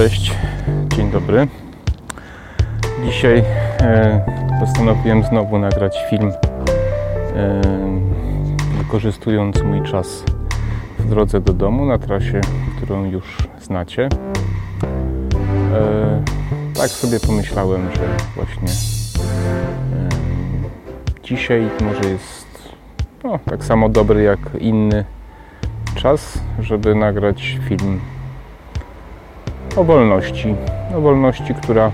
Cześć, dzień dobry. Dzisiaj e, postanowiłem znowu nagrać film, e, wykorzystując mój czas w drodze do domu na trasie, którą już znacie. E, tak sobie pomyślałem, że właśnie dzisiaj może jest no, tak samo dobry jak inny czas, żeby nagrać film o wolności. O wolności, która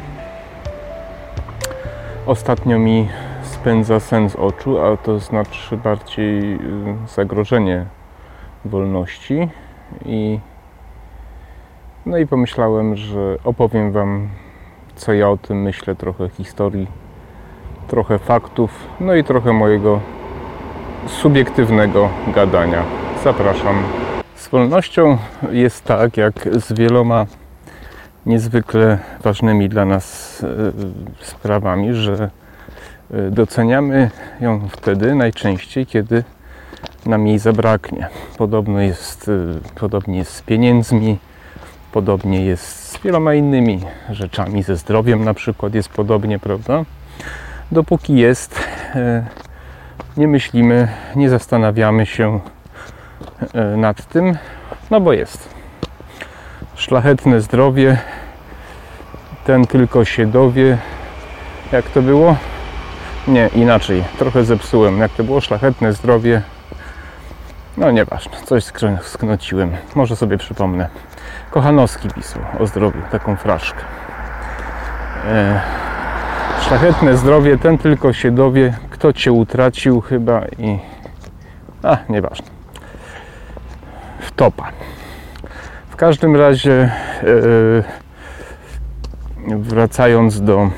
ostatnio mi spędza sens oczu, a to znaczy bardziej y, zagrożenie wolności. I, no i pomyślałem, że opowiem Wam, co ja o tym myślę, trochę historii, trochę faktów, no i trochę mojego subiektywnego gadania. Zapraszam. Z wolnością jest tak, jak z wieloma niezwykle ważnymi dla nas e, sprawami, że e, doceniamy ją wtedy najczęściej, kiedy nam jej zabraknie. Podobno jest, e, podobnie jest z pieniędzmi, podobnie jest z wieloma innymi rzeczami, ze zdrowiem na przykład jest podobnie, prawda? Dopóki jest, nie myślimy, nie zastanawiamy się nad tym, no bo jest. Szlachetne zdrowie ten tylko się dowie. Jak to było? Nie, inaczej. Trochę zepsułem. Jak to było? Szlachetne zdrowie. No nieważne, coś sknociłem. Może sobie przypomnę. Kochanowski pisał o zdrowiu, taką fraszkę. E, szlachetne zdrowie, ten tylko się dowie, kto cię utracił chyba i... A, nieważne. Wtopa. W każdym razie... E, wracając do,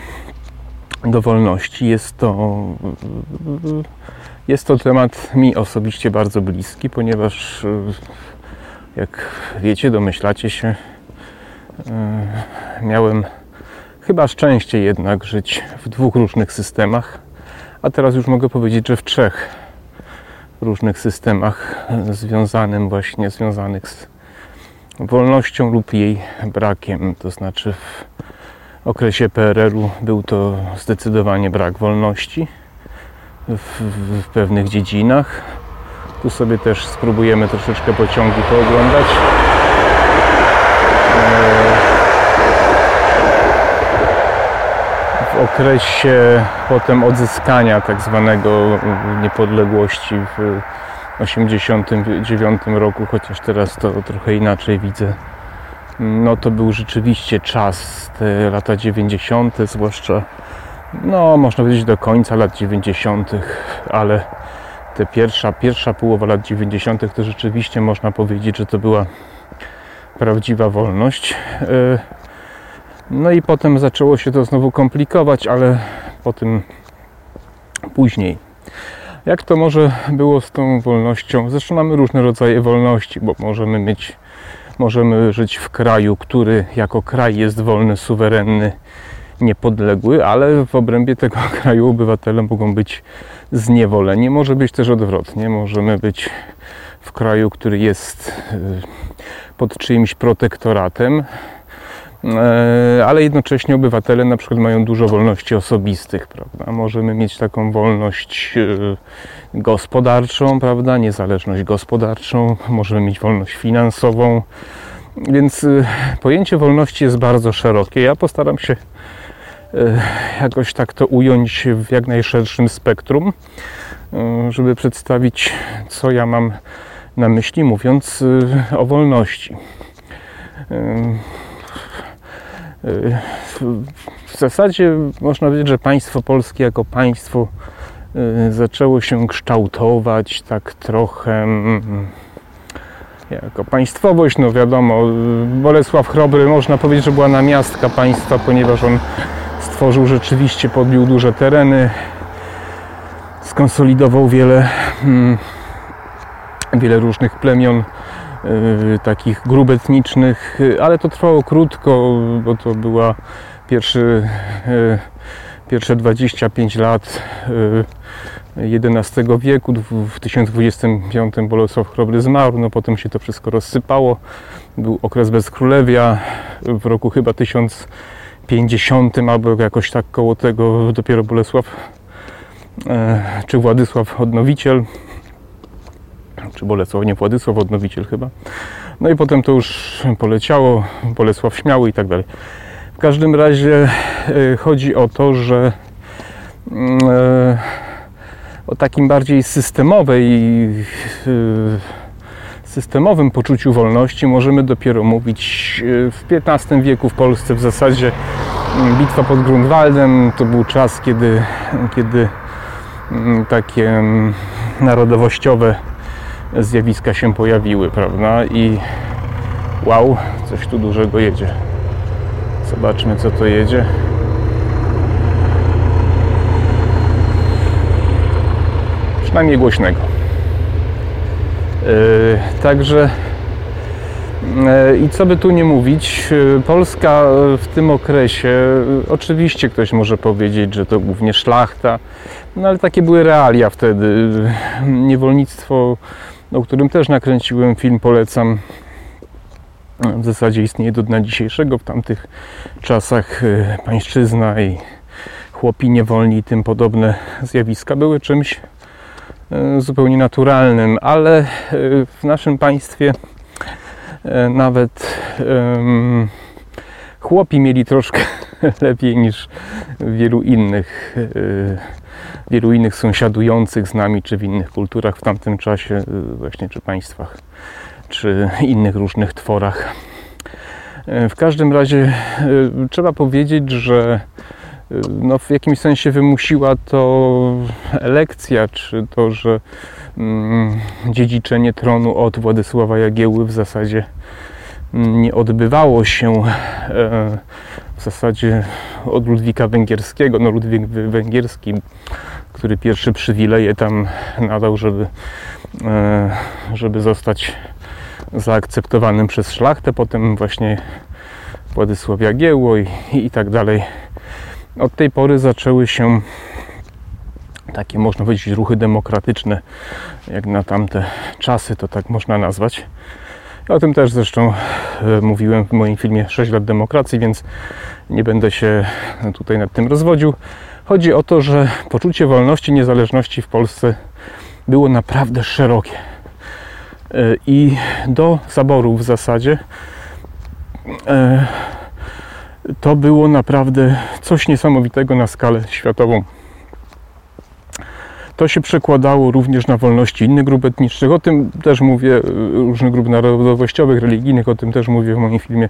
do wolności, jest to, jest to temat mi osobiście bardzo bliski, ponieważ jak wiecie, domyślacie się, e, miałem chyba szczęście jednak żyć w dwóch różnych systemach, a teraz już mogę powiedzieć, że w trzech różnych systemach związanym właśnie, związanych z wolnością lub jej brakiem, to znaczy w okresie PRL-u był to zdecydowanie brak wolności w, w, pewnych dziedzinach. Tu sobie też spróbujemy troszeczkę pociągu pooglądać. W okresie potem odzyskania tak zwanego niepodległości w 1989 roku, chociaż teraz to trochę inaczej widzę no to był rzeczywiście czas, te lata 90., zwłaszcza, no można powiedzieć do końca lat 90., ale te pierwsza, pierwsza połowa lat 90. to rzeczywiście można powiedzieć, że to była prawdziwa wolność. E, no i potem zaczęło się to znowu komplikować, ale po tym później. Jak to może było z tą wolnością? Zresztą mamy różne rodzaje wolności, bo możemy mieć Możemy żyć w kraju, który jako kraj jest wolny, suwerenny, niepodległy, ale w obrębie tego kraju obywatele mogą być zniewoleni. Może być też odwrotnie. Możemy być w kraju, który jest y, pod czyimś protektoratem, ale jednocześnie obywatele na przykład mają dużo wolności osobistych, prawda? Możemy mieć taką wolność e, gospodarczą, prawda? Niezależność gospodarczą, możemy mieć wolność finansową, więc e, pojęcie wolności jest bardzo szerokie. Ja postaram się jakoś tak to ująć w jak najszerszym spektrum, żeby przedstawić, co ja mam na myśli, mówiąc o wolności w zasadzie można powiedzieć, że państwo polskie jako państwo y, zaczęło się kształtować tak trochę mm, jako państwowość, no wiadomo, Bolesław Chrobry można powiedzieć, że była namiastka państwa, ponieważ on stworzył rzeczywiście, podbił duże tereny, skonsolidował wiele, mm, wiele różnych plemion, Y, takich grup etnicznych, y, ale to trwało krótko, bo to była pierwszy, y, pierwsze 25 lat XI wieku. W 1025 Bolesław Chrobry zmarł, no potem się to wszystko rozsypało. Był okres bezkrólewia. W roku chyba 1050 albo jakoś tak koło tego dopiero Bolesław e, czy Władysław Odnowiciel czy Bolesław, nie Władysław Odnowiciel chyba. No i potem to już poleciało, Bolesław Śmiały i tak dalej. W każdym razie e, chodzi o to, że mm, e, o takim bardziej systemowej, e, systemowym poczuciu wolności możemy dopiero mówić w XV wieku w Polsce. W zasadzie mm, bitwa pod Grunwaldem to był czas, kiedy, kiedy mm, takie narodowościowe zjawiska się pojawiły, prawda? I wow, coś tu dużego jedzie. Zobaczmy, co to jedzie. Przynajmniej głośnego. Yy, także yy, i co by tu nie mówić, yy, Polska w tym okresie, oczywiście ktoś może powiedzieć, że to głównie szlachta, no ale takie były realia wtedy. Niewolnictwo, o którym też nakręciłem film, polecam w zasadzie istnieje do dnia dzisiejszego. W tamtych czasach y, pańszczyzna i chłopi niewolni i tym podobne zjawiska były czymś y, zupełnie naturalnym, ale y, w naszym państwie nawet chłopi mieli troszkę lepiej niż wielu innych wielu innych sąsiadujących z nami, czy w innych kulturach w tamtym czasie, właśnie czy państwach czy innych różnych tworach. E, w każdym razie e, trzeba powiedzieć, że no, w jakimś sensie wymusiła to elekcja, czy to, że mm, dziedziczenie tronu od Władysława Jagieły w zasadzie nie odbywało się e, w zasadzie od Ludwika Węgierskiego. No, Ludwik Węgierski, który pierwszy przywileje tam nadał, żeby, e, żeby zostać zaakceptowanym przez szlachtę, potem właśnie Władysław Jagiełło i, i tak dalej. Od tej pory zaczęły się takie, można powiedzieć, ruchy demokratyczne, jak na tamte czasy, to tak można nazwać. O tym też zresztą e, mówiłem w moim filmie 6 lat demokracji, więc nie będę się tutaj nad tym rozwodził. Chodzi o to, że poczucie wolności, niezależności w Polsce było naprawdę szerokie. E, i do zaboru w zasadzie e, to było naprawdę coś niesamowitego na skalę światową. To się przekładało również na wolności innych grup etnicznych. O tym też mówię, e, różnych grup narodowościowych, religijnych, o tym też mówię w moim filmie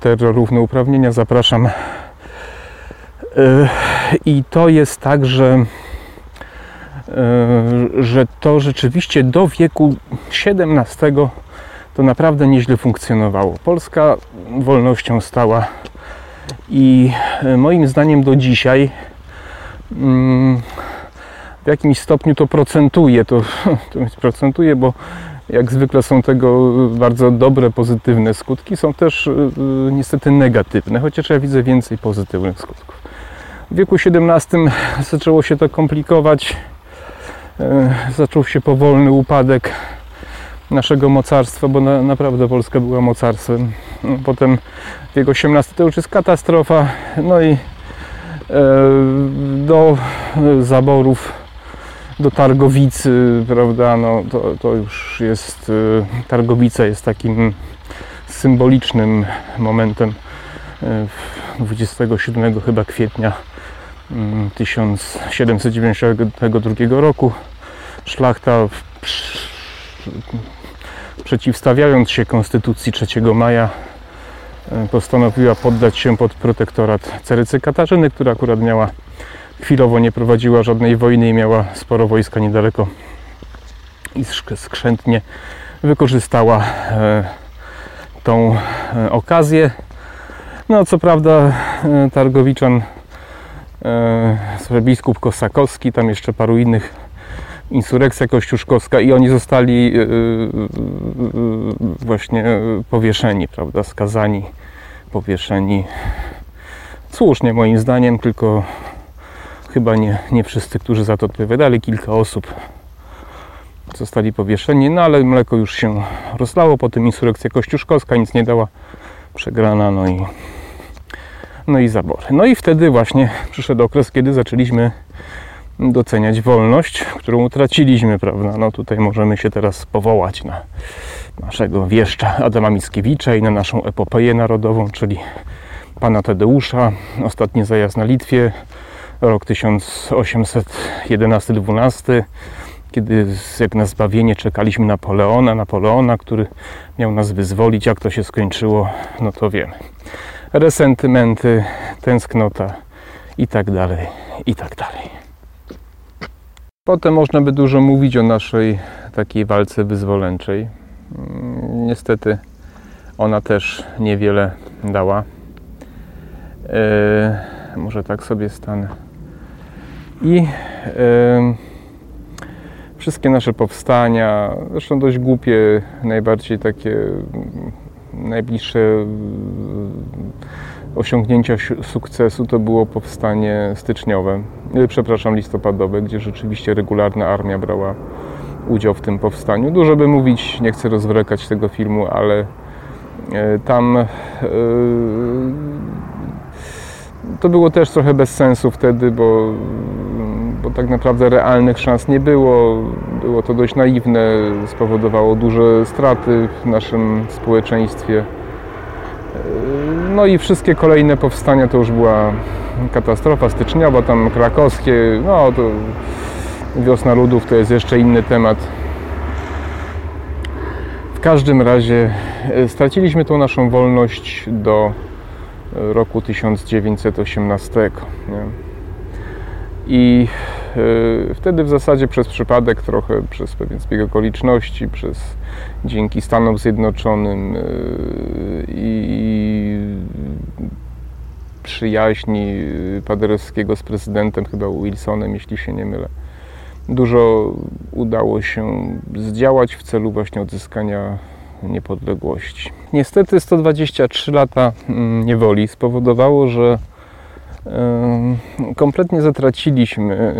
Terror Równouprawnienia. Zapraszam. I to jest tak, że E, że to rzeczywiście do wieku XVII to naprawdę nieźle funkcjonowało. Polska wolnością stała i moim zdaniem do dzisiaj mm, w jakimś stopniu to procentuje, to, to procentuje, bo jak zwykle są tego bardzo dobre, pozytywne skutki, są też e, niestety negatywne, chociaż ja widzę więcej pozytywnych skutków. W wieku XVII zaczęło się to komplikować E, zaczął się powolny upadek naszego mocarstwa, bo na, naprawdę Polska była mocarstwem. No, potem wiek XVIII to już jest katastrofa. No i do zaborów, do Targowicy, prawda, no to, to już jest, e, Targowica jest takim symbolicznym momentem 27 chyba kwietnia 1792 roku. Szlachta przeciwstawiając się konstytucji 3 maja e, postanowiła poddać się pod protektorat Cerycy Katarzyny, która akurat miała chwilowo nie prowadziła żadnej wojny i miała sporo wojska niedaleko i skrzętnie wykorzystała e, tą e, okazję. No co prawda Targowiczan biskup Kosakowski, tam jeszcze paru innych, insurekcja kościuszkowska i oni zostali e, e, właśnie powieszeni, prawda, skazani, powieszeni. Słusznie moim zdaniem, tylko chyba nie, nie wszyscy, którzy za to odpowiadali, kilka osób zostali powieszeni, no ale mleko już się rozlało, potem insurrekcja kościuszkowska nic nie dała, przegrana, no i, no i zabory. No i wtedy właśnie przyszedł okres, kiedy zaczęliśmy doceniać wolność, którą utraciliśmy, prawda? No tutaj możemy się teraz powołać na naszego wieszcza Adama Mickiewicza i na naszą epopeję narodową, czyli pana Tadeusza, ostatni zajazd na Litwie, rok 1811-12, kiedy jak na zbawienie czekaliśmy Napoleona, Napoleona, który miał nas wyzwolić, jak to się skończyło, no to wiemy. Resentymenty, tęsknota i tak dalej, i tak dalej. Potem można by dużo mówić o naszej takiej walce wyzwoleńczej. Mm, niestety ona też niewiele dała. Eee, może tak sobie stanę. I wszystkie nasze powstania, zresztą dość głupie, najbardziej takie mm, najbliższe osiągnięcia sukcesu to było powstanie styczniowe, e, przepraszam, listopadowe, gdzie rzeczywiście regularna armia brała udział w tym powstaniu. Dużo by mówić, nie chcę rozwlekać tego filmu, ale e, tam e, to było też trochę bez sensu wtedy, bo, bo tak naprawdę realnych szans nie było. Było to dość naiwne, spowodowało duże straty w naszym społeczeństwie. No i wszystkie kolejne powstania to już była katastrofa styczniowa, tam krakowskie, no to wiosna ludów to jest jeszcze inny temat. W każdym razie e, straciliśmy tą naszą wolność do roku 1918. Nie? I y, wtedy w zasadzie przez przypadek, trochę przez pewien zbieg okoliczności, przez dzięki Stanom Zjednoczonym y, i przyjaźni Paderewskiego z prezydentem, chyba Wilsonem, jeśli się nie mylę, dużo udało się zdziałać w celu właśnie odzyskania niepodległości. Niestety 123 lata mm, niewoli spowodowało, że kompletnie zatraciliśmy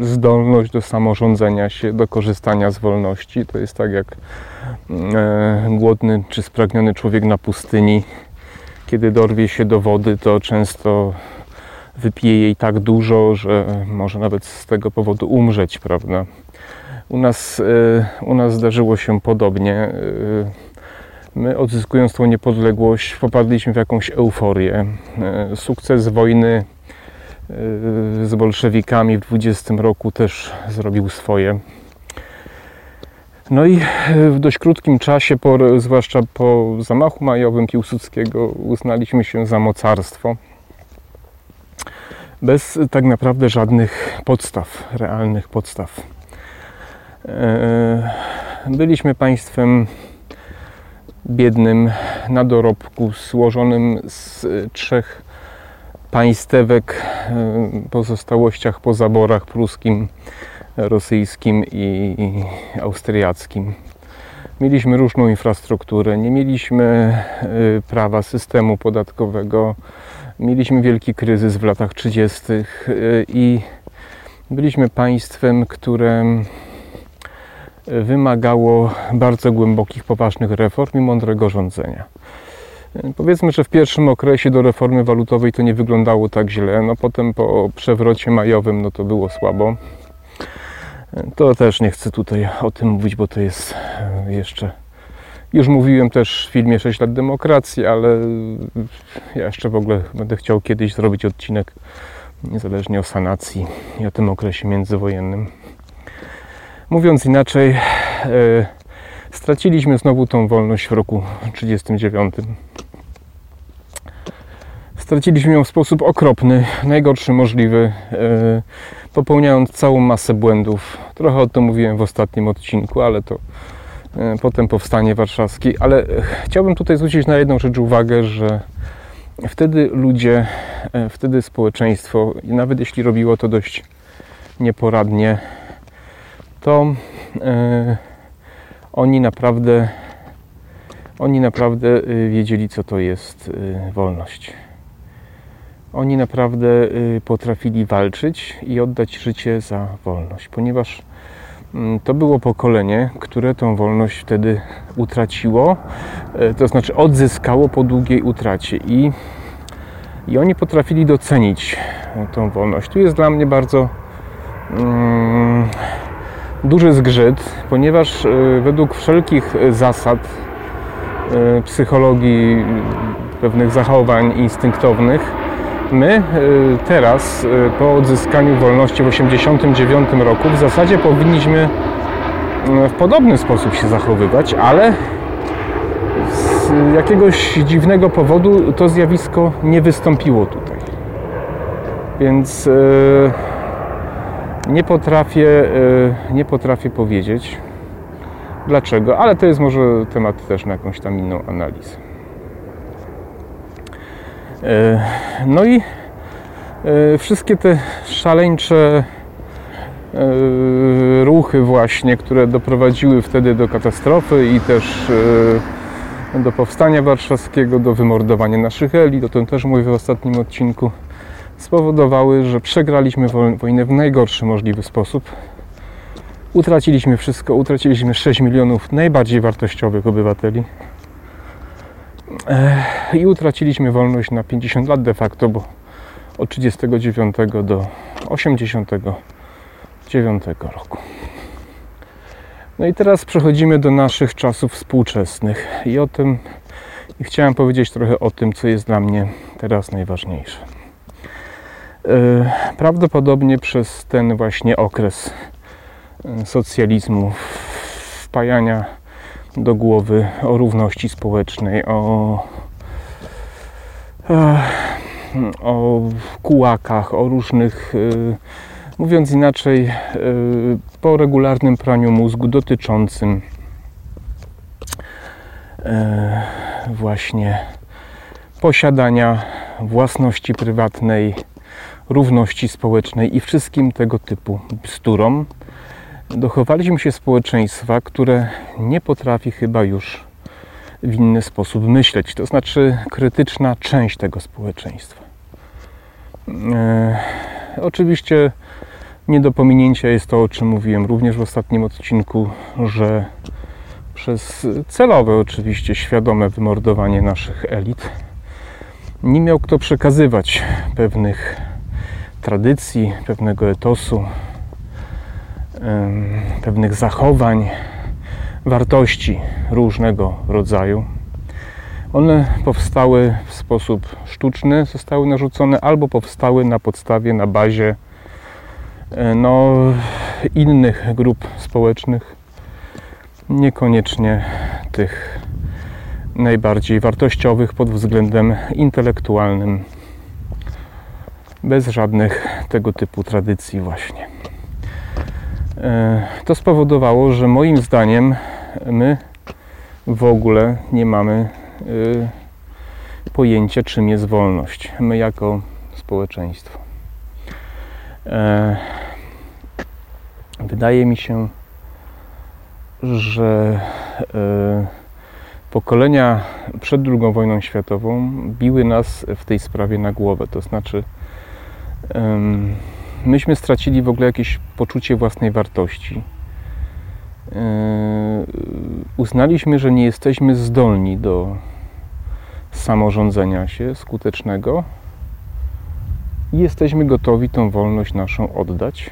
zdolność do samorządzenia się, do korzystania z wolności. To jest tak jak głodny czy spragniony człowiek na pustyni. Kiedy dorwie się do wody, to często wypije jej tak dużo, że może nawet z tego powodu umrzeć, prawda? U nas, e, u nas zdarzyło się podobnie. E, my odzyskując tą niepodległość popadliśmy w jakąś euforię. E, sukces wojny z bolszewikami w 20 roku też zrobił swoje. No i w dość krótkim czasie, po, zwłaszcza po zamachu majowym Piłsudskiego, uznaliśmy się za mocarstwo. Bez tak naprawdę żadnych podstaw, realnych podstaw. E, byliśmy państwem biednym na dorobku, złożonym z trzech państewek, e, pozostałościach po zaborach pruskim, rosyjskim i austriackim. Mieliśmy różną infrastrukturę, nie mieliśmy e, prawa systemu podatkowego, mieliśmy wielki kryzys w latach 30. i byliśmy państwem, które wymagało bardzo głębokich, poważnych reform i mądrego rządzenia. Powiedzmy, że w pierwszym okresie do reformy walutowej to nie wyglądało tak źle, no potem po przewrocie majowym no to było słabo. To też nie chcę tutaj o tym mówić, bo to jest jeszcze. Już mówiłem też w filmie 6 lat demokracji, ale ja jeszcze w ogóle będę chciał kiedyś zrobić odcinek niezależnie o sanacji i o tym okresie międzywojennym. Mówiąc inaczej, e, straciliśmy znowu tą wolność w roku 1939. Straciliśmy ją w sposób okropny, najgorszy możliwy, e, popełniając całą masę błędów. Trochę o tym mówiłem w ostatnim odcinku, ale to e, potem powstanie warszawskie. Ale chciałbym tutaj zwrócić na jedną rzecz uwagę, że wtedy ludzie, wtedy społeczeństwo, nawet jeśli robiło to dość nieporadnie, to yy, oni naprawdę oni naprawdę e, wiedzieli, co to jest yy, wolność. oni naprawdę y, potrafili walczyć i oddać życie za wolność, ponieważ mm, to było pokolenie, które tą wolność wtedy utraciło, to znaczy odzyskało po długiej utracie i, i oni potrafili docenić tą wolność. Tu jest dla mnie bardzo mm, duży zgrzyt, ponieważ y, według wszelkich zasad psychologii pewnych zachowań instynktownych my y, teraz, y, po odzyskaniu wolności w 1989 roku, w zasadzie powinniśmy y, w podobny sposób się zachowywać, ale z jakiegoś dziwnego powodu to zjawisko nie wystąpiło tutaj. Więc nie potrafię, nie potrafię powiedzieć dlaczego, ale to jest może temat też na jakąś tam inną analizę. E, no i e, wszystkie te szaleńcze e, ruchy właśnie, które doprowadziły wtedy do katastrofy i też do powstania warszawskiego, do wymordowania naszych elit, o tym też mówię w ostatnim odcinku, spowodowały, że przegraliśmy wojnę w najgorszy możliwy sposób. Utraciliśmy wszystko, utraciliśmy 6 milionów najbardziej wartościowych obywateli i utraciliśmy wolność na 50 lat de facto, bo od 39 do 89 roku. No i teraz przechodzimy do naszych czasów współczesnych i o tym i chciałem powiedzieć trochę o tym, co jest dla mnie teraz najważniejsze. E, prawdopodobnie przez ten właśnie okres e, socjalizmu, wpajania do głowy o równości społecznej, o, o kułakach, o różnych, mówiąc inaczej, po regularnym praniu mózgu dotyczącym właśnie posiadania własności prywatnej, równości społecznej i wszystkim tego typu bzdurom dochowaliśmy się społeczeństwa, które nie potrafi chyba już w inny sposób myśleć. To znaczy krytyczna część tego społeczeństwa. E, oczywiście nie do pominięcia jest to, o czym mówiłem również w ostatnim odcinku, że przez celowe, oczywiście świadome wymordowanie naszych elit nie miał kto przekazywać pewnych tradycji, pewnego etosu, pewnych zachowań, wartości różnego rodzaju. One powstały w sposób sztuczny, zostały narzucone, albo powstały na podstawie, na bazie e, no, innych grup społecznych, niekoniecznie tych najbardziej wartościowych pod względem intelektualnym, bez żadnych tego typu tradycji, właśnie. E, to spowodowało, że moim zdaniem my w ogóle nie mamy e, pojęcia, czym jest wolność. My jako społeczeństwo. E, wydaje mi się, że pokolenia przed II wojną światową biły nas w tej sprawie na głowę. To znaczy, myśmy stracili w ogóle jakieś poczucie własnej wartości. Yy, uznaliśmy, że nie jesteśmy zdolni do samorządzenia się skutecznego i jesteśmy gotowi tą wolność naszą oddać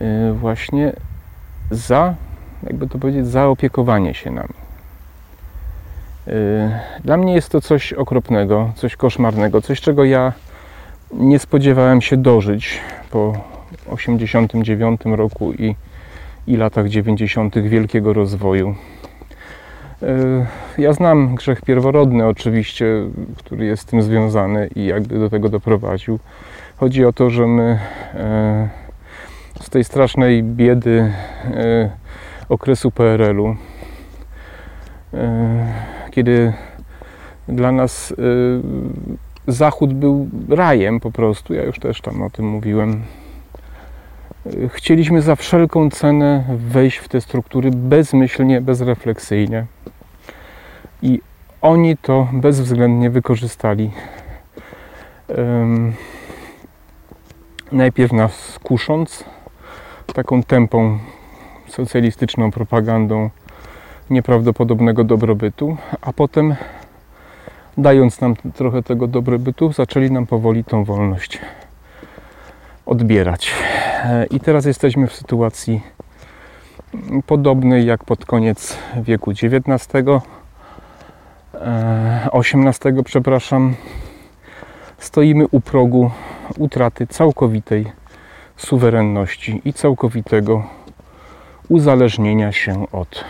yy, właśnie za, jakby to powiedzieć, zaopiekowanie się nami. Yy, dla mnie jest to coś okropnego, coś koszmarnego, coś czego ja nie spodziewałem się dożyć po 89 roku i, i latach 90. wielkiego rozwoju. E, ja znam grzech pierworodny, oczywiście, który jest z tym związany i jakby do tego doprowadził. Chodzi o to, że my e, z tej strasznej biedy e, okresu PRL-u, kiedy dla nas Zachód był rajem po prostu. Ja już też tam o tym mówiłem. Chcieliśmy za wszelką cenę wejść w te struktury bezmyślnie, bezrefleksyjnie. I oni to bezwzględnie wykorzystali. najpierw nas kusząc taką tempą socjalistyczną propagandą nieprawdopodobnego dobrobytu, a potem dając nam trochę tego dobrobytu, zaczęli nam powoli tą wolność odbierać. E, I teraz jesteśmy w sytuacji podobnej jak pod koniec wieku XIX, XVIII, przepraszam. Stoimy u progu utraty całkowitej suwerenności i całkowitego uzależnienia się od,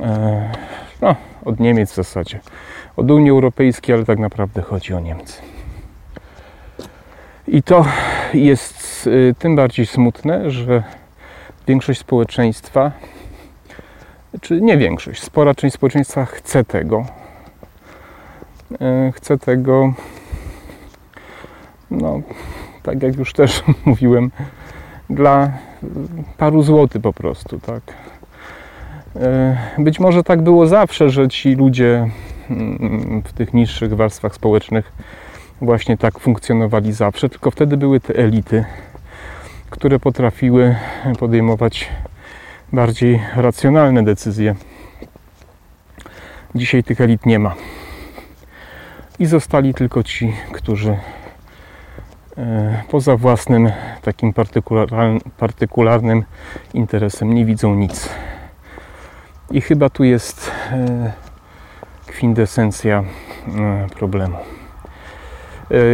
e, no, od Niemiec w zasadzie, od Unii Europejskiej, ale tak naprawdę chodzi o Niemcy. I to jest y, tym bardziej smutne, że większość społeczeństwa, czy nie większość, spora część społeczeństwa chce tego. Y, chce tego, no, tak jak już też mówiłem, dla paru złotych po prostu, tak. Y, być może tak było zawsze, że ci ludzie mm, w tych niższych warstwach społecznych właśnie tak funkcjonowali zawsze, tylko wtedy były te elity, które potrafiły podejmować bardziej racjonalne decyzje. Dzisiaj tych elit nie ma. I zostali tylko ci, którzy e, poza własnym takim partykularnym interesem nie widzą nic. I chyba tu jest e, kwintesencja e, problemu.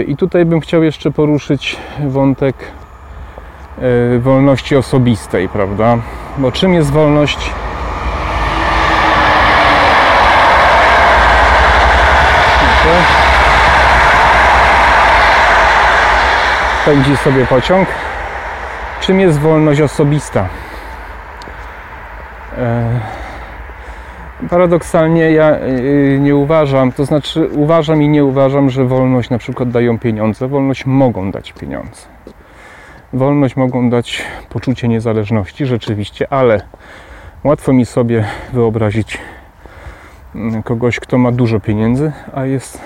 I tutaj bym chciał jeszcze poruszyć wątek e, wolności osobistej, prawda? Bo czym jest wolność? Pędzi sobie pociąg. Czym jest wolność osobista? Paradoksalnie ja y, nie uważam, to znaczy uważam i nie uważam, że wolność na przykład dają pieniądze. Wolność mogą dać pieniądze. Wolność mogą dać poczucie niezależności, rzeczywiście, ale łatwo mi sobie wyobrazić mm, kogoś, kto ma dużo pieniędzy, a jest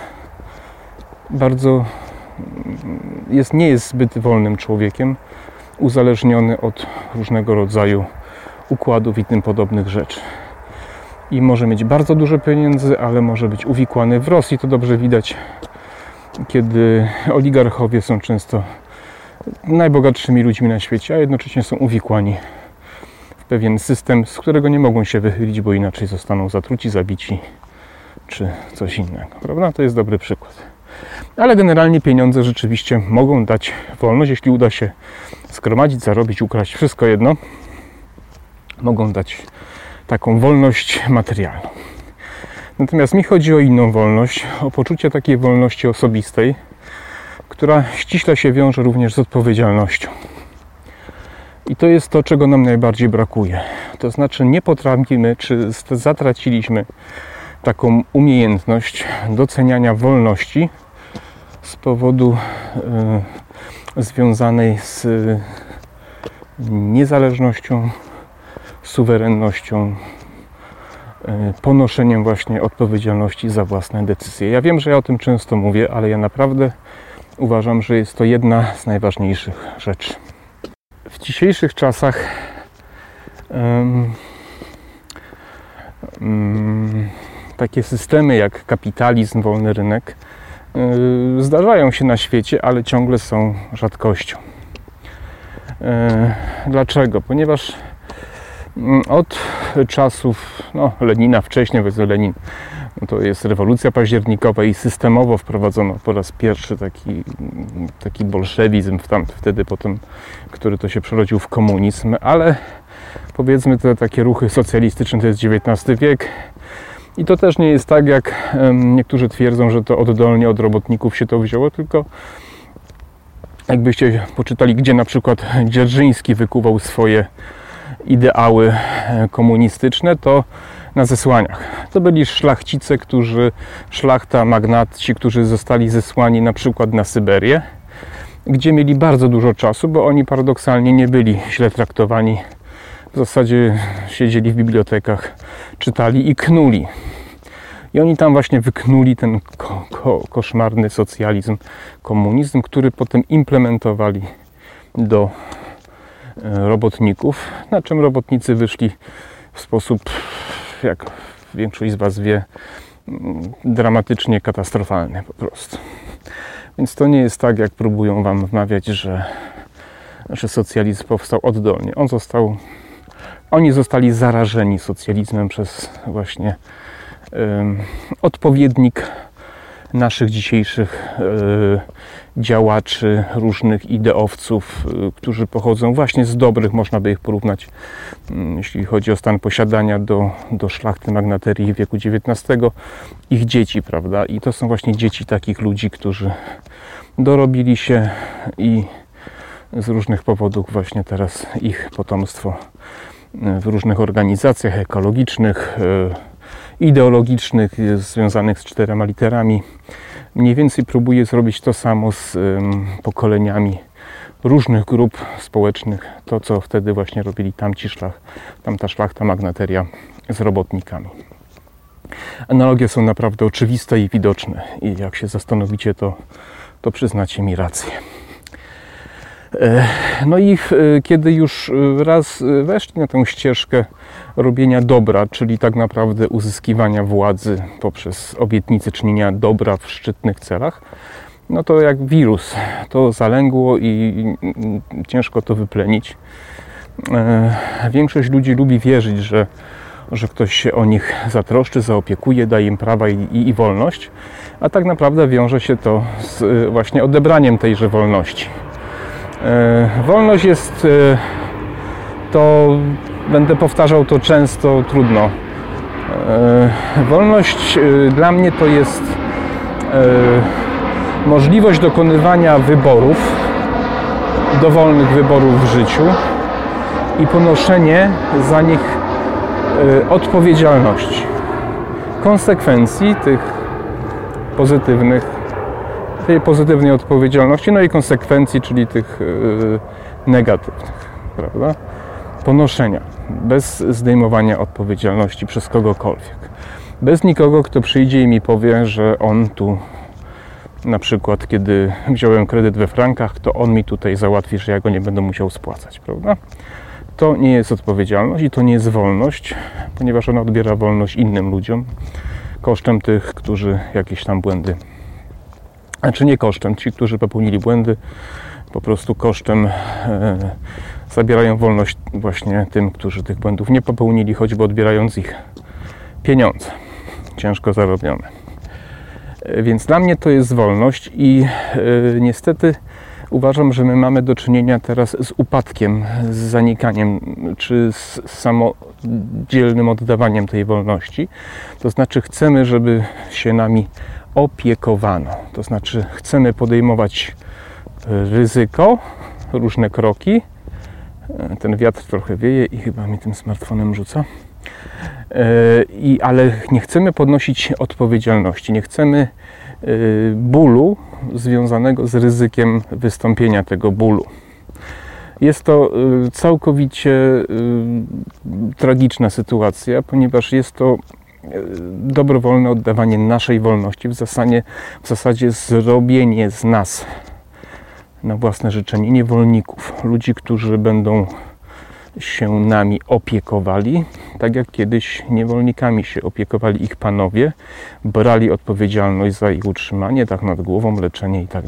bardzo, mm, jest, nie jest zbyt wolnym człowiekiem, uzależniony od różnego rodzaju układów i tym podobnych rzeczy i może mieć bardzo dużo pieniędzy, ale może być uwikłany w Rosji. To dobrze widać, kiedy oligarchowie są często najbogatszymi ludźmi na świecie, a jednocześnie są uwikłani w pewien system, z którego nie mogą się wychylić, bo inaczej zostaną zatruci, zabici czy coś innego. Prawda? To jest dobry przykład. Ale generalnie pieniądze rzeczywiście mogą dać wolność, jeśli uda się skromadzić, zarobić, ukraść, wszystko jedno. Mogą dać taką wolność materialną. Natomiast mi chodzi o inną wolność, o poczucie takiej wolności osobistej, która ściśle się wiąże również z odpowiedzialnością. I to jest to, czego nam najbardziej brakuje. To znaczy, nie potrafimy, czy zatraciliśmy taką umiejętność doceniania wolności z powodu y, związanej z niezależnością, suwerennością, e, ponoszeniem właśnie odpowiedzialności za własne decyzje. Ja wiem, że ja o tym często mówię, ale ja naprawdę uważam, że jest to jedna z najważniejszych rzeczy. W dzisiejszych czasach um, um, takie systemy jak kapitalizm, wolny rynek yy, zdarzają się na świecie, ale ciągle są rzadkością. Yy, dlaczego? Ponieważ od czasów no, Lenina, wcześniej powiedzmy Lenin, no to jest rewolucja październikowa i systemowo wprowadzono po raz pierwszy taki, taki bolszewizm wtedy potem, który to się przerodził w komunizm, ale powiedzmy te takie ruchy socjalistyczne to jest XIX wiek. I to też nie jest tak, jak niektórzy twierdzą, że to oddolnie od robotników się to wzięło, tylko jakbyście poczytali, gdzie na przykład Dzierżyński wykuwał swoje ideały e, komunistyczne, to na zesłaniach. To byli szlachcice, którzy, szlachta, magnaci, którzy zostali zesłani na przykład na Syberię, gdzie mieli bardzo dużo czasu, bo oni paradoksalnie nie byli źle traktowani. W zasadzie siedzieli w bibliotekach, czytali i knuli. I oni tam właśnie wyknuli ten ko ko koszmarny socjalizm, komunizm, który potem implementowali do robotników, na czym robotnicy wyszli w sposób, jak większość z Was wie, mm, dramatycznie katastrofalny po prostu. Więc to nie jest tak, jak próbują Wam wmawiać, że, że socjalizm powstał oddolnie. On został, oni zostali zarażeni socjalizmem przez właśnie odpowiednik naszych dzisiejszych y, działaczy, różnych ideowców, y, którzy pochodzą właśnie z dobrych, można by ich porównać, y, jeśli chodzi o stan posiadania, do, do szlachty magnaterii wieku XIX, ich dzieci, prawda? I to są właśnie dzieci takich ludzi, którzy dorobili się i z różnych powodów właśnie teraz ich potomstwo w różnych organizacjach ekologicznych, ideologicznych związanych z czterema literami. Mniej więcej próbuje zrobić to samo z pokoleniami różnych grup społecznych. To, co wtedy właśnie robili tamci szlach, tamta szlachta magnateria z robotnikami. Analogie są naprawdę oczywiste i widoczne i jak się zastanowicie, to, to przyznacie mi rację. E, no i e, kiedy już e, raz weszli na tę ścieżkę robienia dobra, czyli tak naprawdę uzyskiwania władzy poprzez obietnice czynienia dobra w szczytnych celach, no to jak wirus, to zalęgło i ciężko to wyplenić. Większość ludzi lubi wierzyć, że, że ktoś się o nich zatroszczy, zaopiekuje, daje im prawa i, i, i wolność, a tak naprawdę wiąże się to z właśnie odebraniem tejże wolności. E, wolność jest e, to, będę powtarzał to często, trudno. E, wolność dla mnie to jest możliwość dokonywania wyborów, dowolnych wyborów w życiu i ponoszenie za nich odpowiedzialności, konsekwencji tych pozytywnych tej pozytywnej odpowiedzialności, no i konsekwencji, czyli tych yy, negatywnych, prawda? Ponoszenia, bez zdejmowania odpowiedzialności przez kogokolwiek. Bez nikogo, kto przyjdzie i mi powie, że on tu, na przykład, kiedy wziąłem kredyt we frankach, to on mi tutaj załatwi, że ja go nie będę musiał spłacać, prawda? To nie jest odpowiedzialność i to nie jest wolność, ponieważ ona odbiera wolność innym ludziom kosztem tych, którzy jakieś tam błędy znaczy nie kosztem. Ci, którzy popełnili błędy, po prostu kosztem e, zabierają wolność właśnie tym, którzy tych błędów nie popełnili, choćby odbierając ich pieniądze ciężko zarobione. E, więc dla mnie to jest wolność i e, niestety uważam, że my mamy do czynienia teraz z upadkiem, z zanikaniem, czy z samodzielnym oddawaniem tej wolności. To znaczy chcemy, żeby się nami opiekowano. To znaczy, chcemy podejmować e, ryzyko, różne kroki. E, ten wiatr trochę wieje i chyba mi tym smartfonem rzuca. E, I, ale nie chcemy podnosić odpowiedzialności, nie chcemy bólu związanego z ryzykiem wystąpienia tego bólu. Jest to całkowicie tragiczna sytuacja, ponieważ jest to dobrowolne oddawanie naszej wolności, w zasadzie, w zasadzie zrobienie z nas na własne życzenie niewolników, ludzi, którzy będą się nami opiekowali, tak jak kiedyś niewolnikami się opiekowali ich panowie, brali odpowiedzialność za ich utrzymanie, tak nad głową, leczenie i tak.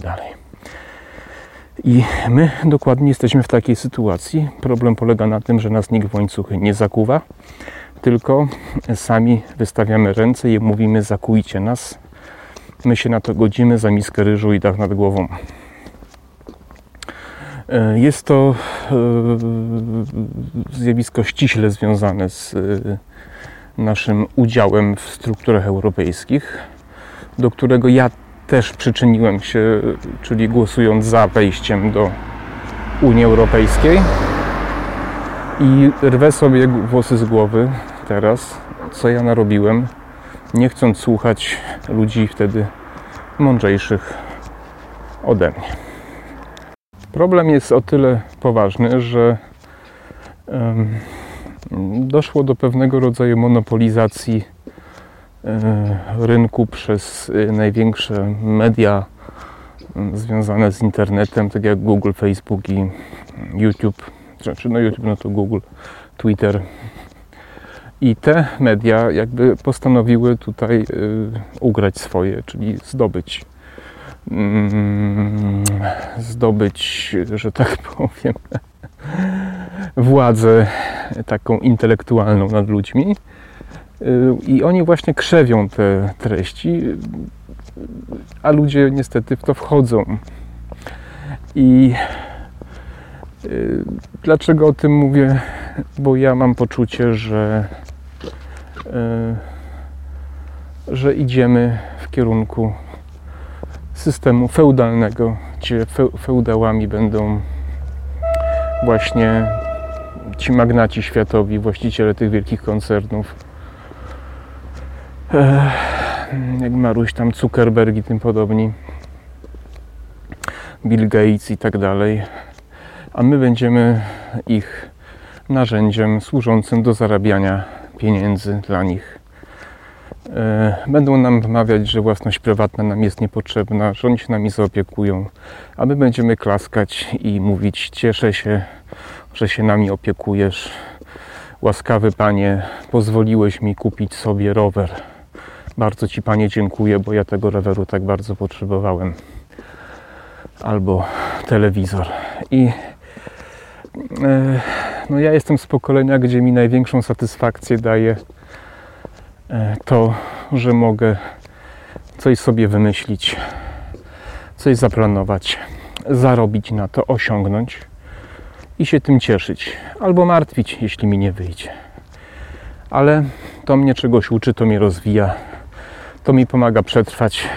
I my dokładnie jesteśmy w takiej sytuacji. Problem polega na tym, że nas nikt w łańcuchy nie zakuwa, tylko sami wystawiamy ręce i mówimy zakujcie nas. My się na to godzimy za miskę ryżu i dach nad głową. E, jest to e, zjawisko ściśle związane z e, naszym udziałem w strukturach europejskich, do którego ja też przyczyniłem się, czyli głosując za wejściem do Unii Europejskiej. I rwę sobie włosy z głowy, teraz, co ja narobiłem, nie chcąc słuchać ludzi wtedy mądrzejszych ode mnie. Problem jest o tyle poważny, że um, doszło do pewnego rodzaju monopolizacji rynku przez największe media związane z internetem, tak jak Google, Facebook i YouTube, znaczy no YouTube, no to Google, Twitter. I te media jakby postanowiły tutaj ugrać swoje, czyli zdobyć mm, zdobyć, że tak powiem, władzę taką intelektualną nad ludźmi. I oni właśnie krzewią te treści, a ludzie niestety w to wchodzą. I y, dlaczego o tym mówię? Bo ja mam poczucie, że, y, że idziemy w kierunku systemu feudalnego, gdzie feudałami będą właśnie ci magnaci światowi, właściciele tych wielkich koncernów. Jak Maruś tam Zuckerberg i tym podobni. Bill Gates i tak dalej. A my będziemy ich narzędziem służącym do zarabiania pieniędzy dla nich. E, będą nam wmawiać, że własność prywatna nam jest niepotrzebna, że oni się nami zaopiekują, a my będziemy klaskać i mówić: Cieszę się, że się nami opiekujesz. Łaskawy panie, pozwoliłeś mi kupić sobie rower. Bardzo ci panie dziękuję, bo ja tego roweru tak bardzo potrzebowałem. Albo telewizor. I e, no ja jestem z pokolenia, gdzie mi największą satysfakcję daje E, to, że mogę coś sobie wymyślić, coś zaplanować, zarobić na to, osiągnąć i się tym cieszyć, albo martwić, jeśli mi nie wyjdzie. Ale to mnie czegoś uczy, to mnie rozwija, to mi pomaga przetrwać,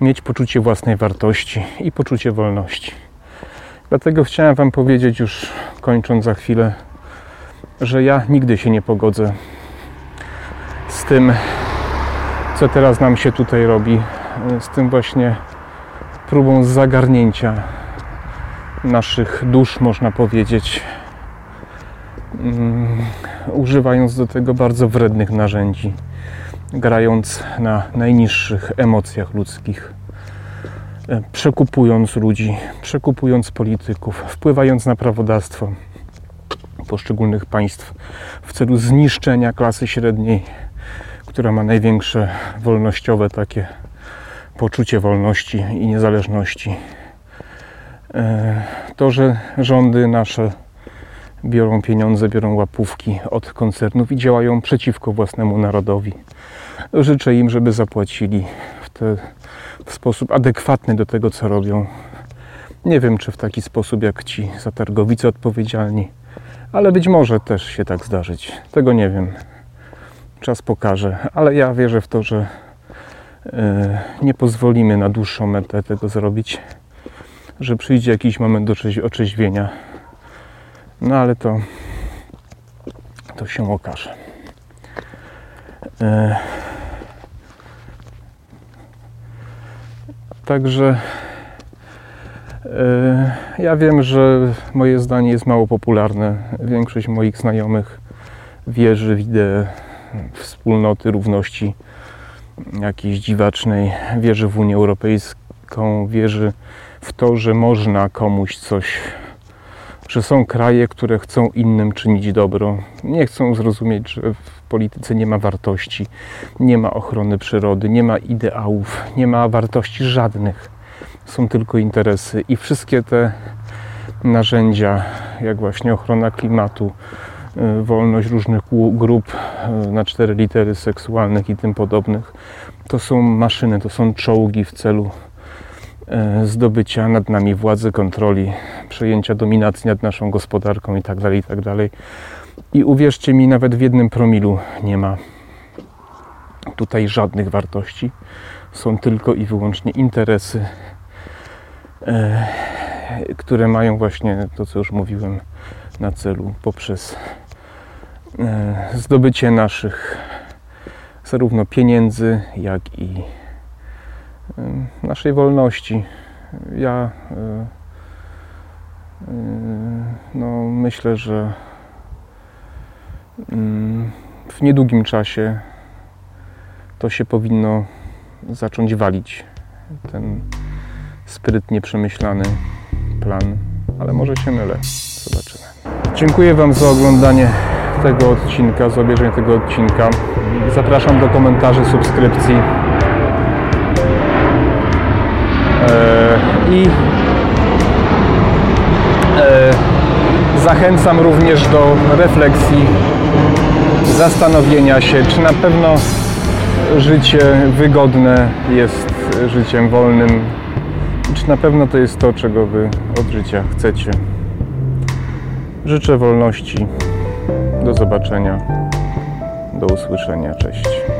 mieć poczucie własnej wartości i poczucie wolności. Dlatego chciałem Wam powiedzieć, już kończąc za chwilę, że ja nigdy się nie pogodzę z tym, co teraz nam się tutaj robi, z tym właśnie próbą zagarnięcia naszych dusz, można powiedzieć, um, używając do tego bardzo wrednych narzędzi, grając na najniższych emocjach ludzkich, przekupując ludzi, przekupując polityków, wpływając na prawodawstwo poszczególnych państw w celu zniszczenia klasy średniej która ma największe wolnościowe takie poczucie wolności i niezależności. E, to, że rządy nasze biorą pieniądze, biorą łapówki od koncernów i działają przeciwko własnemu narodowi. Życzę im, żeby zapłacili w, te, w sposób adekwatny do tego, co robią. Nie wiem, czy w taki sposób jak ci zatargowicy odpowiedzialni, ale być może też się tak zdarzyć. Tego nie wiem czas pokaże, ale ja wierzę w to, że e, nie pozwolimy na dłuższą metę tego zrobić, że przyjdzie jakiś moment do otrzeźwienia. No ale to to się okaże. E, także e, ja wiem, że moje zdanie jest mało popularne. Większość moich znajomych wierzy w ideę wspólnoty, równości jakiejś dziwacznej, wierzy w Unię Europejską, wierzy w to, że można komuś coś, że są kraje, które chcą innym czynić dobro. Nie chcą zrozumieć, że polityce nie ma wartości, nie ma ochrony przyrody, nie ma ideałów, nie ma wartości żadnych. Są tylko interesy i wszystkie te narzędzia, jak właśnie ochrona klimatu, Y, wolność różnych grup y, na cztery litery seksualnych i tym podobnych. To są maszyny, to są czołgi w celu y, zdobycia nad nami władzy, kontroli, przejęcia dominacji nad naszą gospodarką itd. Tak itd. I uwierzcie mi, nawet w jednym promilu nie ma tutaj żadnych wartości. Są tylko i wyłącznie interesy, które mają właśnie to, co już mówiłem, na celu poprzez E, zdobycie naszych zarówno pieniędzy, jak i e, naszej wolności. Ja e, no, myślę, że w niedługim czasie to się powinno zacząć walić. Ten sprytnie przemyślany plan, ale może się mylę. Zobaczymy. Dziękuję Wam za oglądanie tego odcinka, za obejrzenie tego odcinka. Zapraszam do komentarzy, subskrypcji. Eee, I e, zachęcam również do refleksji, zastanowienia się, czy na pewno życie wygodne jest życiem wolnym, czy na pewno to jest to, czego Wy od życia chcecie. Życzę wolności. Do zobaczenia. Do usłyszenia. Cześć.